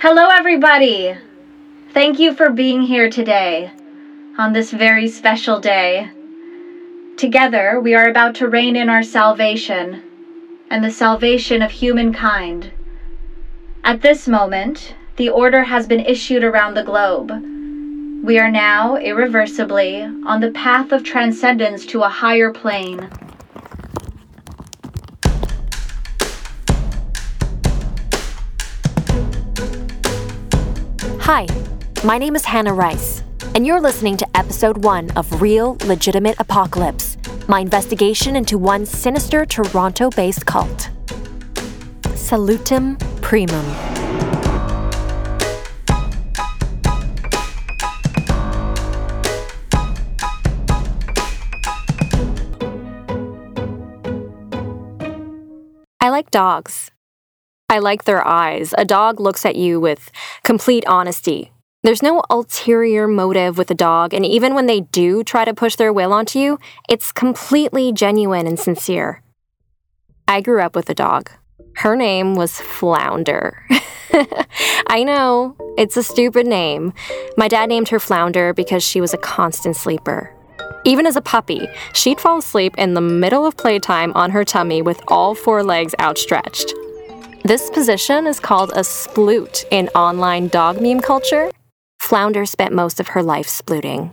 Hello, everybody! Thank you for being here today, on this very special day. Together, we are about to reign in our salvation and the salvation of humankind. At this moment, the order has been issued around the globe. We are now irreversibly on the path of transcendence to a higher plane. Hi, my name is Hannah Rice, and you're listening to episode one of Real Legitimate Apocalypse, my investigation into one sinister Toronto based cult. Salutem Primum. I like dogs. I like their eyes. A dog looks at you with complete honesty. There's no ulterior motive with a dog, and even when they do try to push their will onto you, it's completely genuine and sincere. I grew up with a dog. Her name was Flounder. I know, it's a stupid name. My dad named her Flounder because she was a constant sleeper. Even as a puppy, she'd fall asleep in the middle of playtime on her tummy with all four legs outstretched. This position is called a sploot in online dog meme culture. Flounder spent most of her life splooting.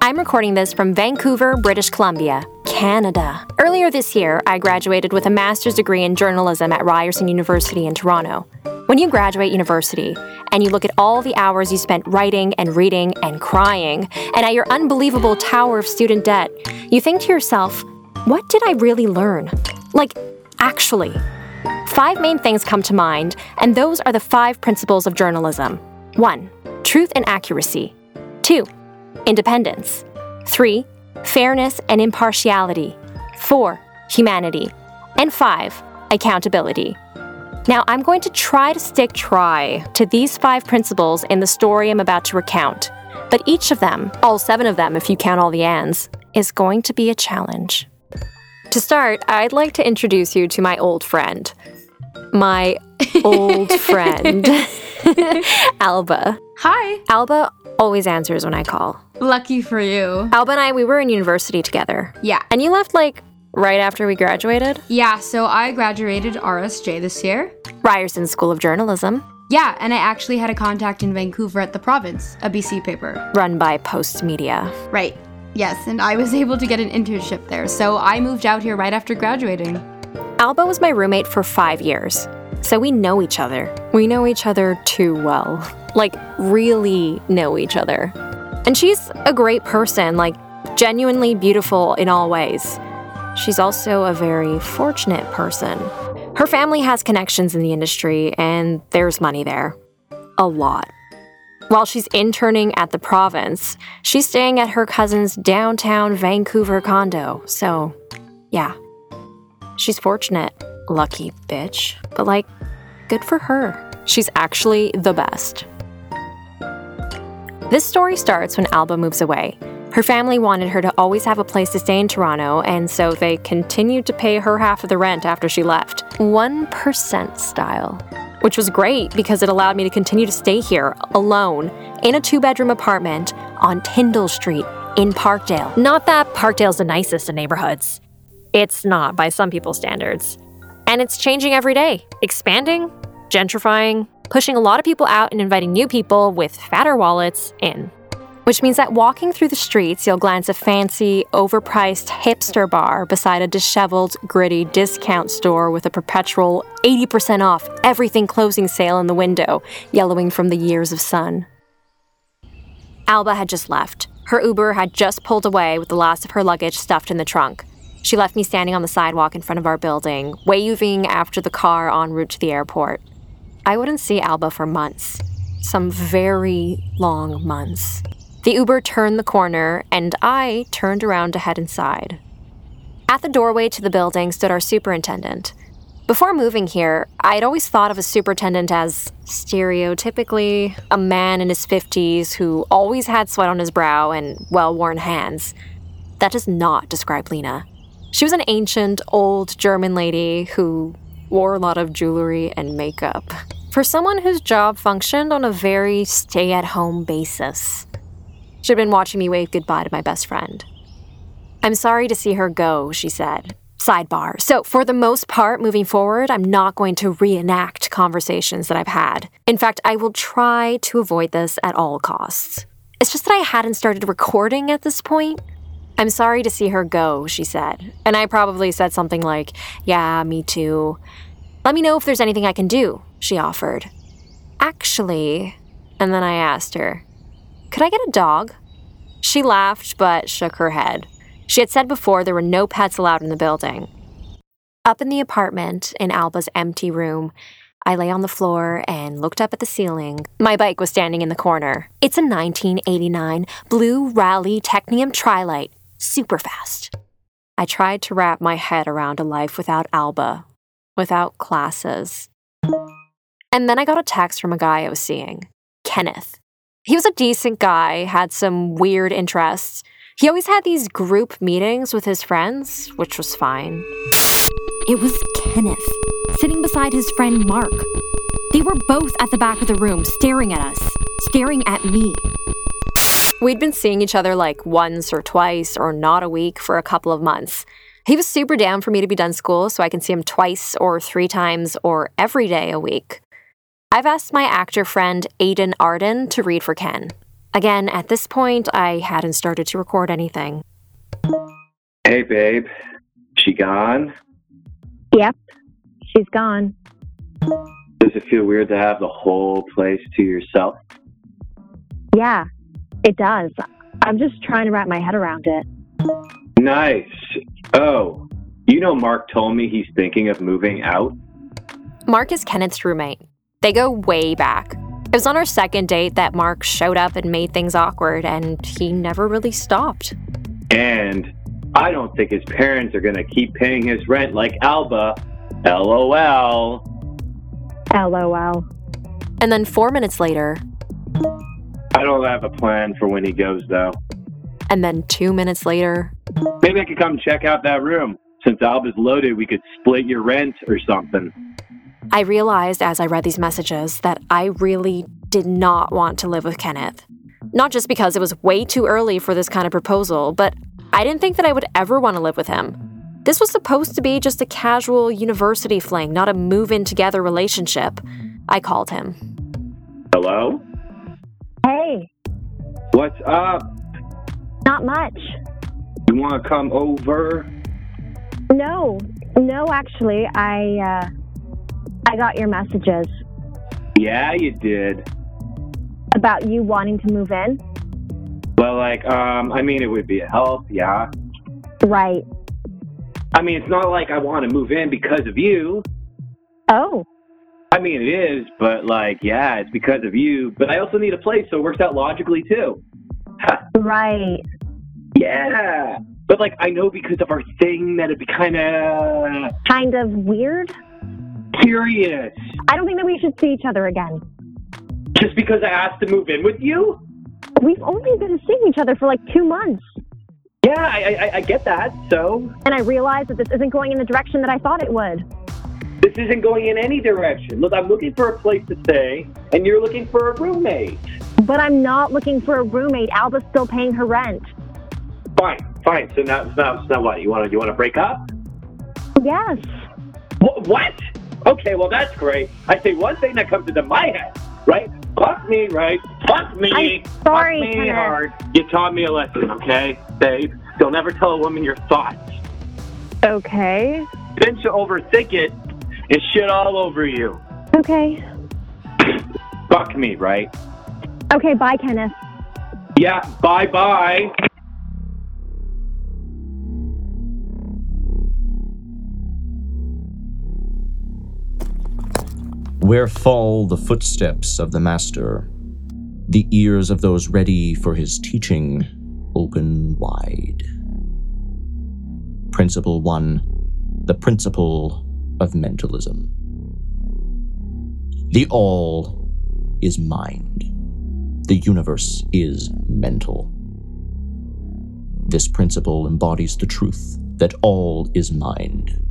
I'm recording this from Vancouver, British Columbia, Canada. Earlier this year, I graduated with a master's degree in journalism at Ryerson University in Toronto. When you graduate university and you look at all the hours you spent writing and reading and crying, and at your unbelievable tower of student debt, you think to yourself, what did I really learn? Like, actually. Five main things come to mind, and those are the five principles of journalism 1. Truth and accuracy. 2. Independence. 3. Fairness and impartiality. 4. Humanity. And 5. Accountability. Now, I'm going to try to stick try to these five principles in the story I'm about to recount, but each of them, all seven of them if you count all the ands, is going to be a challenge. To start, I'd like to introduce you to my old friend. My old friend, Alba. Hi. Alba always answers when I call. Lucky for you. Alba and I, we were in university together. Yeah. And you left like right after we graduated? Yeah, so I graduated RSJ this year. Ryerson School of Journalism. Yeah, and I actually had a contact in Vancouver at the province, a BC paper. Run by Postmedia. Right. Yes, and I was able to get an internship there, so I moved out here right after graduating. Alba was my roommate for five years, so we know each other. We know each other too well. Like, really know each other. And she's a great person, like, genuinely beautiful in all ways. She's also a very fortunate person. Her family has connections in the industry, and there's money there. A lot. While she's interning at the province, she's staying at her cousin's downtown Vancouver condo. So, yeah. She's fortunate. Lucky bitch. But, like, good for her. She's actually the best. This story starts when Alba moves away. Her family wanted her to always have a place to stay in Toronto, and so they continued to pay her half of the rent after she left. 1% style. Which was great because it allowed me to continue to stay here alone in a two bedroom apartment on Tyndall Street in Parkdale. Not that Parkdale's the nicest of neighborhoods. It's not by some people's standards. And it's changing every day, expanding, gentrifying, pushing a lot of people out and inviting new people with fatter wallets in. Which means that walking through the streets, you'll glance a fancy, overpriced hipster bar beside a disheveled, gritty discount store with a perpetual 80% off everything closing sale in the window, yellowing from the years of sun. Alba had just left. Her Uber had just pulled away with the last of her luggage stuffed in the trunk. She left me standing on the sidewalk in front of our building, waving after the car en route to the airport. I wouldn't see Alba for months. Some very long months. The Uber turned the corner, and I turned around to head inside. At the doorway to the building stood our superintendent. Before moving here, I'd always thought of a superintendent as stereotypically a man in his 50s who always had sweat on his brow and well worn hands. That does not describe Lena. She was an ancient, old German lady who wore a lot of jewelry and makeup. For someone whose job functioned on a very stay at home basis. She'd been watching me wave goodbye to my best friend. I'm sorry to see her go, she said. Sidebar. So, for the most part, moving forward, I'm not going to reenact conversations that I've had. In fact, I will try to avoid this at all costs. It's just that I hadn't started recording at this point. I'm sorry to see her go, she said. And I probably said something like, Yeah, me too. Let me know if there's anything I can do, she offered. Actually, and then I asked her, Could I get a dog? She laughed but shook her head. She had said before there were no pets allowed in the building. Up in the apartment, in Alba's empty room, I lay on the floor and looked up at the ceiling. My bike was standing in the corner. It's a 1989 blue Raleigh Technium Trilight, super fast. I tried to wrap my head around a life without Alba, without classes. And then I got a text from a guy I was seeing, Kenneth. He was a decent guy, had some weird interests. He always had these group meetings with his friends, which was fine. It was Kenneth, sitting beside his friend Mark. They were both at the back of the room, staring at us, staring at me. We'd been seeing each other like once or twice or not a week for a couple of months. He was super down for me to be done school so I can see him twice or three times or every day a week. I've asked my actor friend Aiden Arden to read for Ken. Again, at this point, I hadn't started to record anything. Hey, babe. She gone? Yep, she's gone. Does it feel weird to have the whole place to yourself? Yeah, it does. I'm just trying to wrap my head around it. Nice. Oh, you know, Mark told me he's thinking of moving out. Mark is Kenneth's roommate. They go way back. It was on our second date that Mark showed up and made things awkward, and he never really stopped. And I don't think his parents are going to keep paying his rent like Alba. LOL. LOL. And then four minutes later, I don't have a plan for when he goes, though. and then two minutes later, Maybe I could come check out that room. Since Alba's loaded, we could split your rent or something. I realized as I read these messages that I really did not want to live with Kenneth. Not just because it was way too early for this kind of proposal, but I didn't think that I would ever want to live with him. This was supposed to be just a casual university fling, not a move in together relationship. I called him. Hello? Hey, What's up? not much. You want to come over? No, no, actually, I, uh, I got your messages Yeah, you did. about you wanting to move in. Well, like, um, I mean, it would be a help, yeah. Right. I mean, it's not like I want to move in because of you. Oh, I mean, it is, but like, yeah, it's because of you. But I also need a place, so it works out logically too. right. yeah, but like, I know because of our thing that it'd be kind of Kind of weird. Curious. I don't think that we should see each other again. Just because I asked to move in with you? We've only been seeing each other for like two months. Yeah, I, I, I get that. So And I realize that this isn't going in the direction that I thought it would. this isn't going in any direction. Look, I'm looking for a place to stay, and you're looking for a roommate. But I'm not looking for a roommate. Alba's still paying her rent. Fine, fine. So now, so now, so now what? You want to, you want to break up? Yes. Wh- What? Okay, well that's great. I say one thing that comes into my head, right? Fuck me, right? Fuck me. I'm sorry, Fuck me Kenneth. hard. You taught me a lesson, okay, babe? Don't ever tell a woman your thoughts. Okay. Then she'll overthink it and shit all over you. Okay. Fuck me, right? Okay, bye, Kenneth. Yeah. Bye, bye. Where fall the footsteps of the Master? The ears of those ready for his teaching open wide. Principle 1 The Principle of Mentalism. The All is mind. The universe is mental. This principle embodies the truth that all is mind.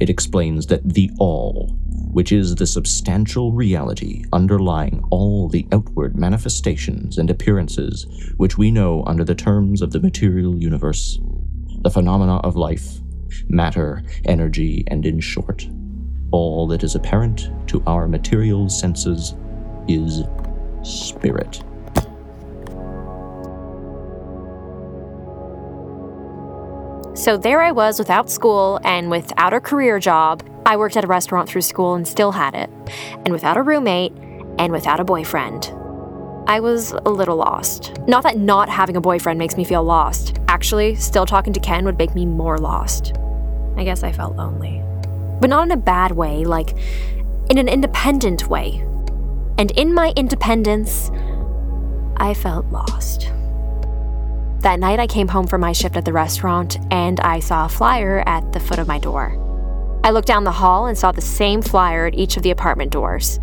It explains that the all, which is the substantial reality underlying all the outward manifestations and appearances which we know under the terms of the material universe, the phenomena of life, matter, energy, and in short, all that is apparent to our material senses is spirit. So there I was without school and without a career job. I worked at a restaurant through school and still had it. And without a roommate and without a boyfriend. I was a little lost. Not that not having a boyfriend makes me feel lost. Actually, still talking to Ken would make me more lost. I guess I felt lonely. But not in a bad way, like in an independent way. And in my independence, I felt lost. That night, I came home from my shift at the restaurant and I saw a flyer at the foot of my door. I looked down the hall and saw the same flyer at each of the apartment doors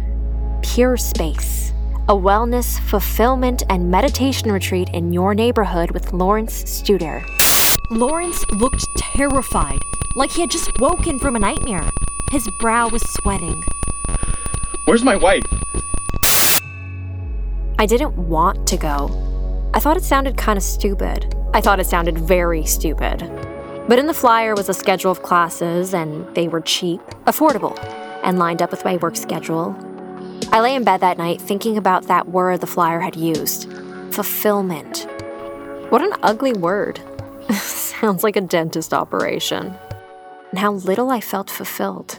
Pure Space, a wellness, fulfillment, and meditation retreat in your neighborhood with Lawrence Studer. Lawrence looked terrified, like he had just woken from a nightmare. His brow was sweating. Where's my wife? I didn't want to go. I thought it sounded kind of stupid. I thought it sounded very stupid. But in the flyer was a schedule of classes, and they were cheap, affordable, and lined up with my work schedule. I lay in bed that night thinking about that word the flyer had used fulfillment. What an ugly word. Sounds like a dentist operation. And how little I felt fulfilled.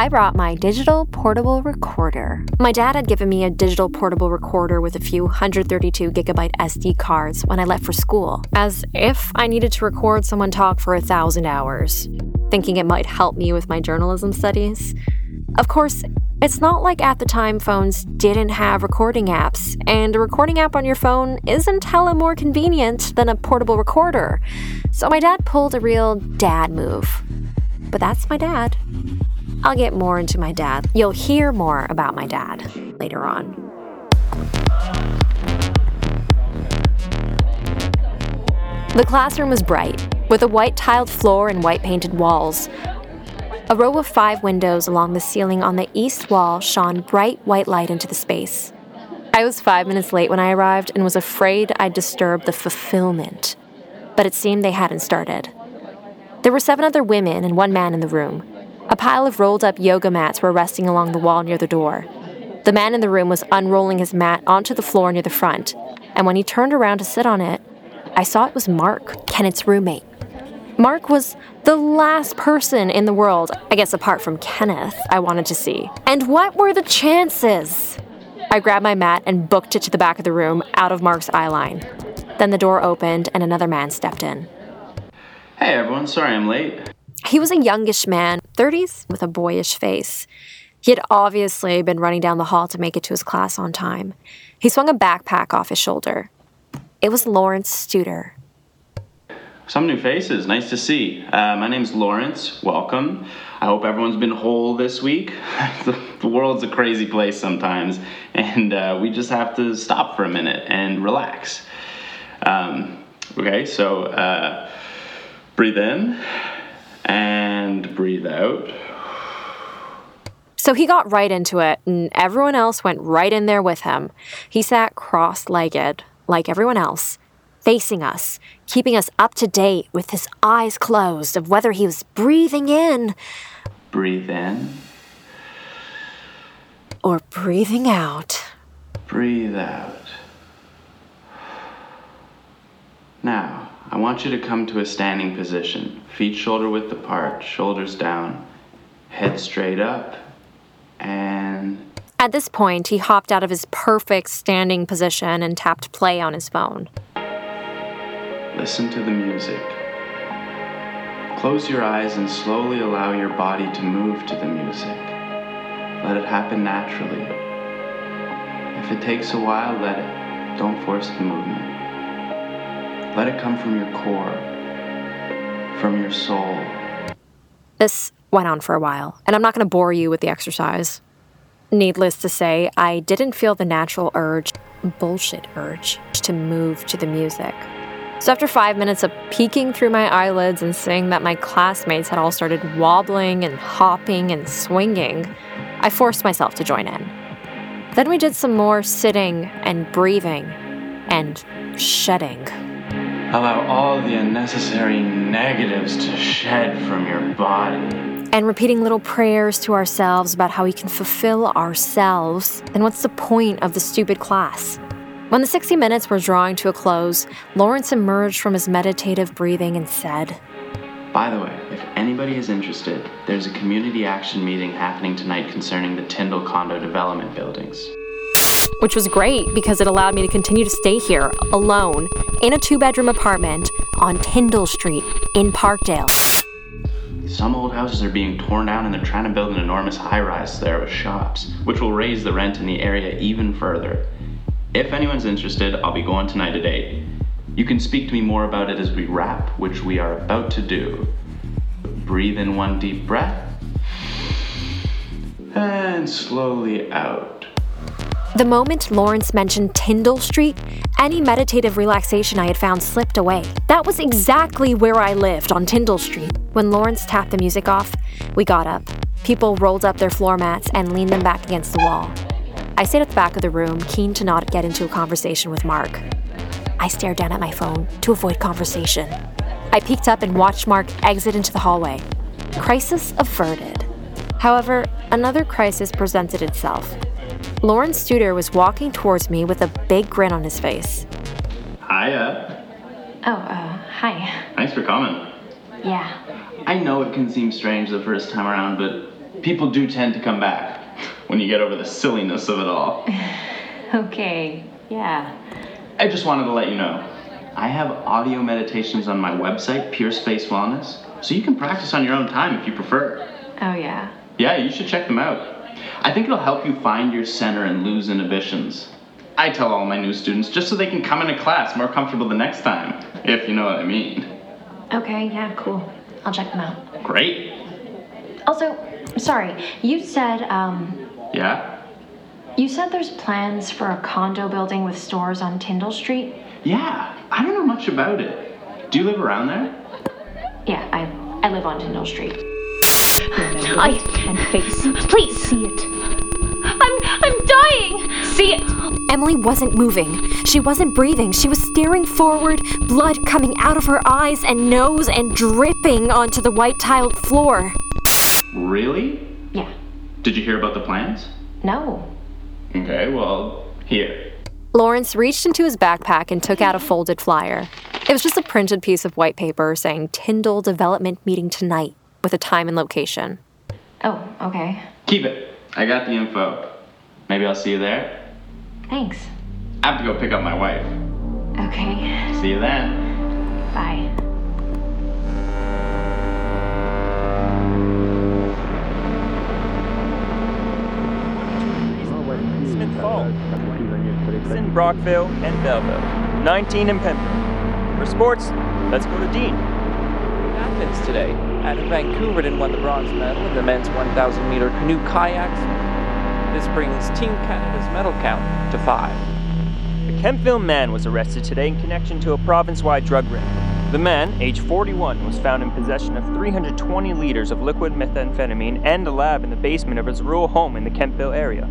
I brought my digital portable recorder. My dad had given me a digital portable recorder with a few 132 gigabyte SD cards when I left for school, as if I needed to record someone talk for a thousand hours, thinking it might help me with my journalism studies. Of course, it's not like at the time phones didn't have recording apps, and a recording app on your phone isn't hella more convenient than a portable recorder. So my dad pulled a real dad move. But that's my dad. I'll get more into my dad. You'll hear more about my dad later on. The classroom was bright, with a white tiled floor and white painted walls. A row of five windows along the ceiling on the east wall shone bright white light into the space. I was five minutes late when I arrived and was afraid I'd disturb the fulfillment, but it seemed they hadn't started. There were seven other women and one man in the room. A pile of rolled up yoga mats were resting along the wall near the door. The man in the room was unrolling his mat onto the floor near the front, and when he turned around to sit on it, I saw it was Mark, Kenneth's roommate. Mark was the last person in the world, I guess apart from Kenneth, I wanted to see. And what were the chances? I grabbed my mat and booked it to the back of the room, out of Mark's eye line. Then the door opened and another man stepped in. Hey everyone, sorry I'm late. He was a youngish man, 30s, with a boyish face. He had obviously been running down the hall to make it to his class on time. He swung a backpack off his shoulder. It was Lawrence Studer. Some new faces, nice to see. Uh, my name's Lawrence, welcome. I hope everyone's been whole this week. the world's a crazy place sometimes, and uh, we just have to stop for a minute and relax. Um, okay, so uh, breathe in and breathe out. So he got right into it, and everyone else went right in there with him. He sat cross legged, like everyone else, facing us, keeping us up to date with his eyes closed of whether he was breathing in. Breathe in. Or breathing out. Breathe out. Now, I want you to come to a standing position. Feet shoulder width apart, shoulders down, head straight up, and. At this point, he hopped out of his perfect standing position and tapped play on his phone. Listen to the music. Close your eyes and slowly allow your body to move to the music. Let it happen naturally. If it takes a while, let it. Don't force the movement. Let it come from your core, from your soul. This went on for a while, and I'm not going to bore you with the exercise. Needless to say, I didn't feel the natural urge bullshit urge to move to the music. So, after five minutes of peeking through my eyelids and seeing that my classmates had all started wobbling and hopping and swinging, I forced myself to join in. Then we did some more sitting and breathing and shedding. Allow all the unnecessary negatives to shed from your body. And repeating little prayers to ourselves about how we can fulfill ourselves, then what's the point of the stupid class? When the 60 minutes were drawing to a close, Lawrence emerged from his meditative breathing and said, By the way, if anybody is interested, there's a community action meeting happening tonight concerning the Tyndall condo development buildings. Which was great because it allowed me to continue to stay here, alone, in a two bedroom apartment on Tyndall Street in Parkdale. Some old houses are being torn down and they're trying to build an enormous high rise there with shops, which will raise the rent in the area even further. If anyone's interested, I'll be going tonight at 8. You can speak to me more about it as we wrap, which we are about to do. Breathe in one deep breath. And slowly out. The moment Lawrence mentioned Tyndall Street, any meditative relaxation I had found slipped away. That was exactly where I lived on Tyndall Street. When Lawrence tapped the music off, we got up. People rolled up their floor mats and leaned them back against the wall. I stayed at the back of the room, keen to not get into a conversation with Mark. I stared down at my phone to avoid conversation. I peeked up and watched Mark exit into the hallway. Crisis averted. However, another crisis presented itself. Lawrence Studer was walking towards me with a big grin on his face. Hiya. Oh, uh, hi. Thanks for coming. Yeah. I know it can seem strange the first time around, but people do tend to come back when you get over the silliness of it all. Okay, yeah. I just wanted to let you know. I have audio meditations on my website, Pure Space Wellness, so you can practice on your own time if you prefer. Oh, yeah. Yeah, you should check them out. I think it'll help you find your center and lose inhibitions. I tell all my new students just so they can come into class more comfortable the next time, if you know what I mean. Okay, yeah, cool. I'll check them out. Great. Also, sorry, you said, um, Yeah? you said there's plans for a condo building with stores on Tyndall Street? Yeah, I don't know much about it. Do you live around there? Yeah, I, I live on Tyndall Street. Eye and face. it. Please see it. I'm I'm dying. See it. Emily wasn't moving. She wasn't breathing. She was staring forward, blood coming out of her eyes and nose and dripping onto the white tiled floor. Really? Yeah. Did you hear about the plans? No. Okay, well, here. Lawrence reached into his backpack and took out a folded flyer. It was just a printed piece of white paper saying Tyndall Development Meeting tonight with a time and location. Oh, okay. Keep it. I got the info. Maybe I'll see you there. Thanks. I have to go pick up my wife. Okay. See you then. Bye. Smith Falls. It's in Brockville and Belleville. 19 in Pembroke. For sports, let's go to Dean. Athens today. Adam Van Koeverden won the bronze medal in the men's 1,000 meter canoe kayaks. This brings Team Canada's medal count to five. A Kemptville man was arrested today in connection to a province wide drug ring. The man, age 41, was found in possession of 320 liters of liquid methamphetamine and a lab in the basement of his rural home in the Kemptville area.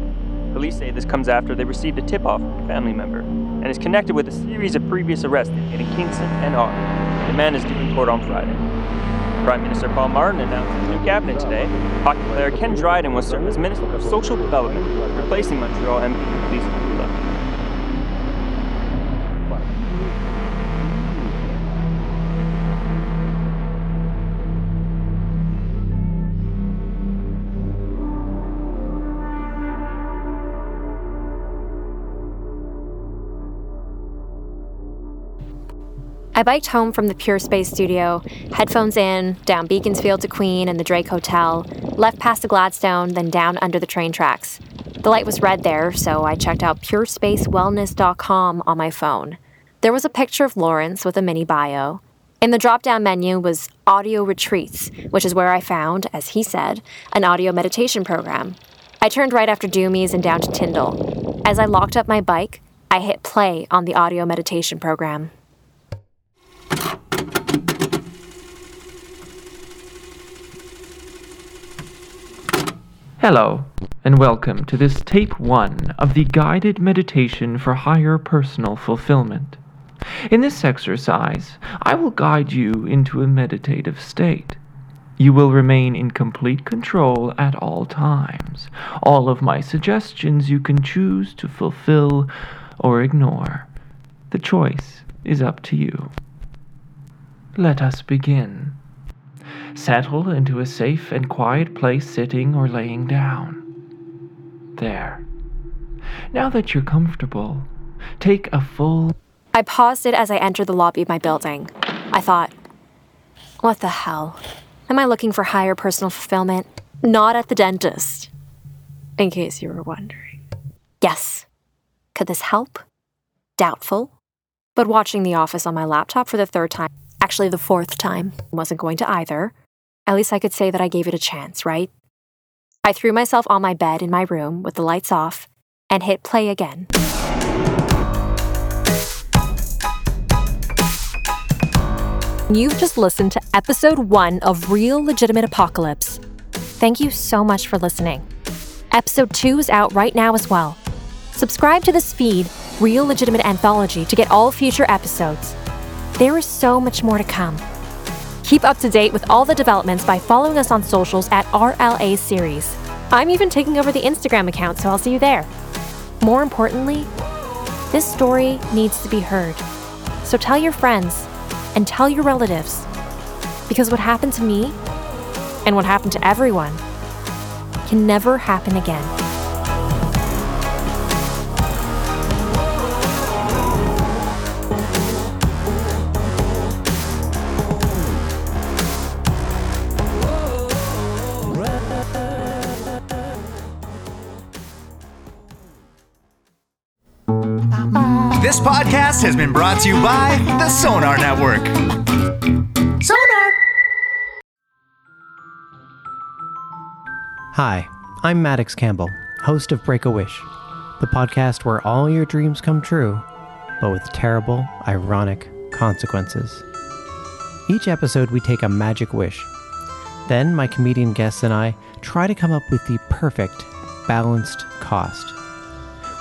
Police say this comes after they received a tip off from a family member and is connected with a series of previous arrests in Kingston and Ottawa. The man is due in court on Friday. Prime Minister Paul Martin announced his new cabinet today. Hockey player Ken Dryden will serve as Minister of Social Development, replacing Montreal MP Liza Frulla. I biked home from the Pure Space studio, headphones in, down Beaconsfield to Queen and the Drake Hotel, left past the Gladstone, then down under the train tracks. The light was red there, so I checked out purespacewellness.com on my phone. There was a picture of Lawrence with a mini bio. In the drop down menu was Audio Retreats, which is where I found, as he said, an audio meditation program. I turned right after Doomies and down to Tyndall. As I locked up my bike, I hit play on the audio meditation program. Hello, and welcome to this tape one of the guided meditation for higher personal fulfillment. In this exercise, I will guide you into a meditative state. You will remain in complete control at all times. All of my suggestions you can choose to fulfill or ignore. The choice is up to you. Let us begin. Settle into a safe and quiet place sitting or laying down. There. Now that you're comfortable, take a full. I paused it as I entered the lobby of my building. I thought, what the hell? Am I looking for higher personal fulfillment? Not at the dentist. In case you were wondering. Yes. Could this help? Doubtful. But watching The Office on my laptop for the third time, actually the fourth time, wasn't going to either. At least I could say that I gave it a chance, right? I threw myself on my bed in my room with the lights off and hit play again. You've just listened to episode one of Real Legitimate Apocalypse. Thank you so much for listening. Episode two is out right now as well. Subscribe to this feed, Real Legitimate Anthology, to get all future episodes. There is so much more to come. Keep up to date with all the developments by following us on socials at RLA Series. I'm even taking over the Instagram account, so I'll see you there. More importantly, this story needs to be heard. So tell your friends and tell your relatives. Because what happened to me and what happened to everyone can never happen again. This podcast has been brought to you by the Sonar Network. Sonar! Hi, I'm Maddox Campbell, host of Break a Wish, the podcast where all your dreams come true, but with terrible, ironic consequences. Each episode, we take a magic wish. Then, my comedian guests and I try to come up with the perfect, balanced cost.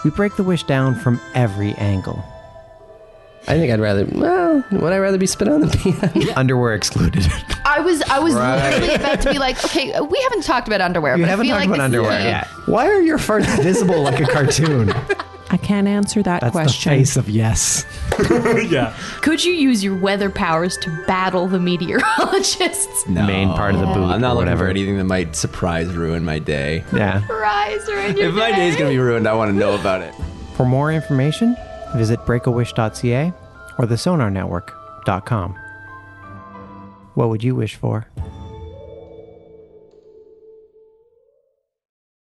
We break the wish down from every angle. I think I'd rather. Well, would I rather be spit on than pee on? Underwear excluded. I was I was Right. literally about to be like, okay, we haven't talked about underwear. You but haven't I feel talked like about this is underwear the- yet. Why are your farts visible like a cartoon? I can't answer that That's question. the face of yes. yeah. Could you use your weather powers to battle the meteorologists? No. Main part of the boot. I'm not or looking whatever. for anything that might surprise ruin my day. Yeah. Rise or in your If my day's gonna be ruined, I want to know about it. For more information, visit breakawish.ca or thesonarnetwork.com. What would you wish for?